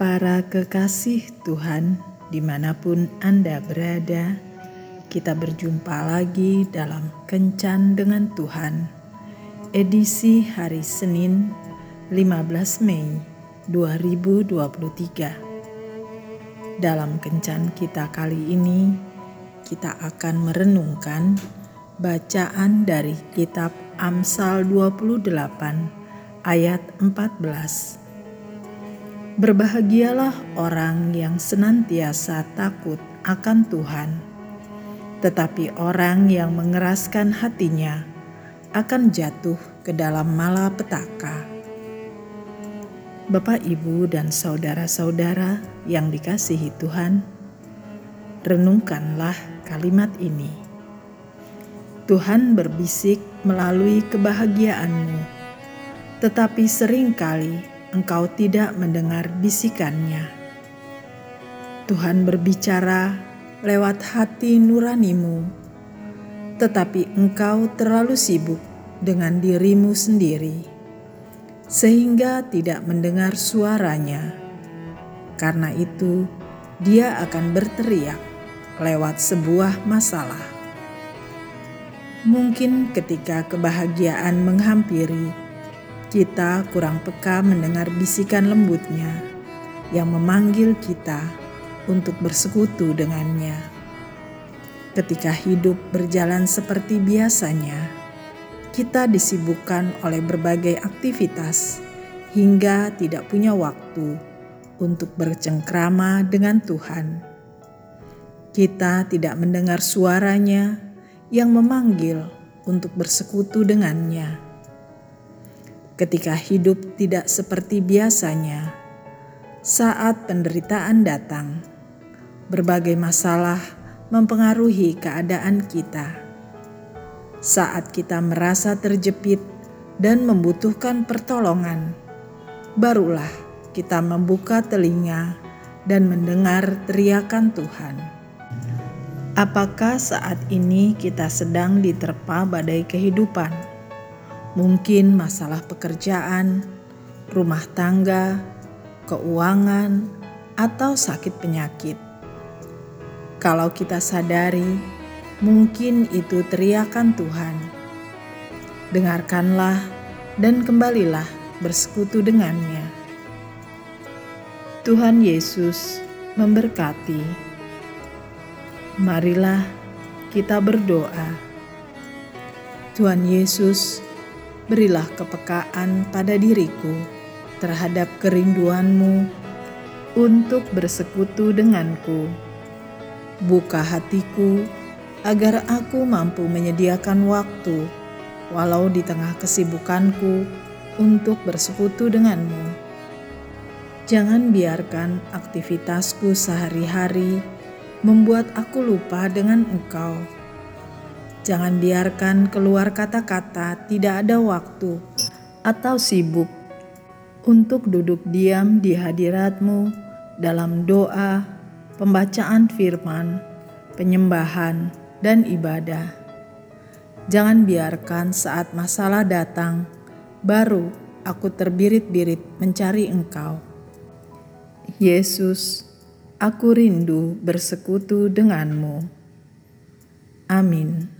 Para kekasih Tuhan, di mana pun Anda berada, kita berjumpa lagi dalam Kencan dengan Tuhan, edisi hari Senin 15 Mei 2023. Dalam Kencan kita kali ini, kita akan merenungkan bacaan dari kitab Amsal 28 ayat 14 Berbahagialah orang yang senantiasa takut akan Tuhan, tetapi orang yang mengeraskan hatinya akan jatuh ke dalam malapetaka. Bapak, ibu, dan saudara-saudara yang dikasihi Tuhan, renungkanlah kalimat ini. Tuhan berbisik melalui kebahagiaanmu, tetapi sering kali engkau tidak mendengar bisikannya. Tuhan berbicara lewat hati nuranimu, tetapi engkau terlalu sibuk dengan dirimu sendiri, sehingga tidak mendengar suaranya. Karena itu, dia akan berteriak lewat sebuah masalah. Mungkin ketika kebahagiaan menghampiri, kita kurang peka mendengar bisikan lembutnya yang memanggil kita untuk bersekutu dengannya. Ketika hidup berjalan seperti biasanya, kita disibukkan oleh berbagai aktivitas hingga tidak punya waktu untuk bercengkrama dengan Tuhan. Kita tidak mendengar suaranya yang memanggil untuk bersekutu dengannya ketika hidup tidak seperti biasanya. Saat penderitaan datang, berbagai masalah mempengaruhi keadaan kita. Saat kita merasa terjepit dan membutuhkan pertolongan, barulah kita membuka telinga dan mendengar teriakan Tuhan. Apakah saat ini kita sedang diterpa badai kehidupan? Mungkin masalah pekerjaan, rumah tangga, keuangan, atau sakit penyakit. Kalau kita sadari, mungkin itu teriakan Tuhan. Dengarkanlah dan kembalilah bersekutu dengannya. Tuhan Yesus memberkati. Marilah kita berdoa. Tuhan Yesus, berilah kepekaan pada diriku terhadap kerinduanmu untuk bersekutu denganku. Buka hatiku agar aku mampu menyediakan waktu, walau di tengah kesibukanku, untuk bersekutu denganmu. Jangan biarkan aktivitasku sehari-hari membuat aku lupa dengan Engkau Jangan biarkan keluar kata-kata tidak ada waktu atau sibuk untuk duduk diam di hadiratmu dalam doa, pembacaan firman, penyembahan, dan ibadah. Jangan biarkan saat masalah datang, baru aku terbirit-birit mencari Engkau. Yesus, aku rindu bersekutu denganmu. Amin.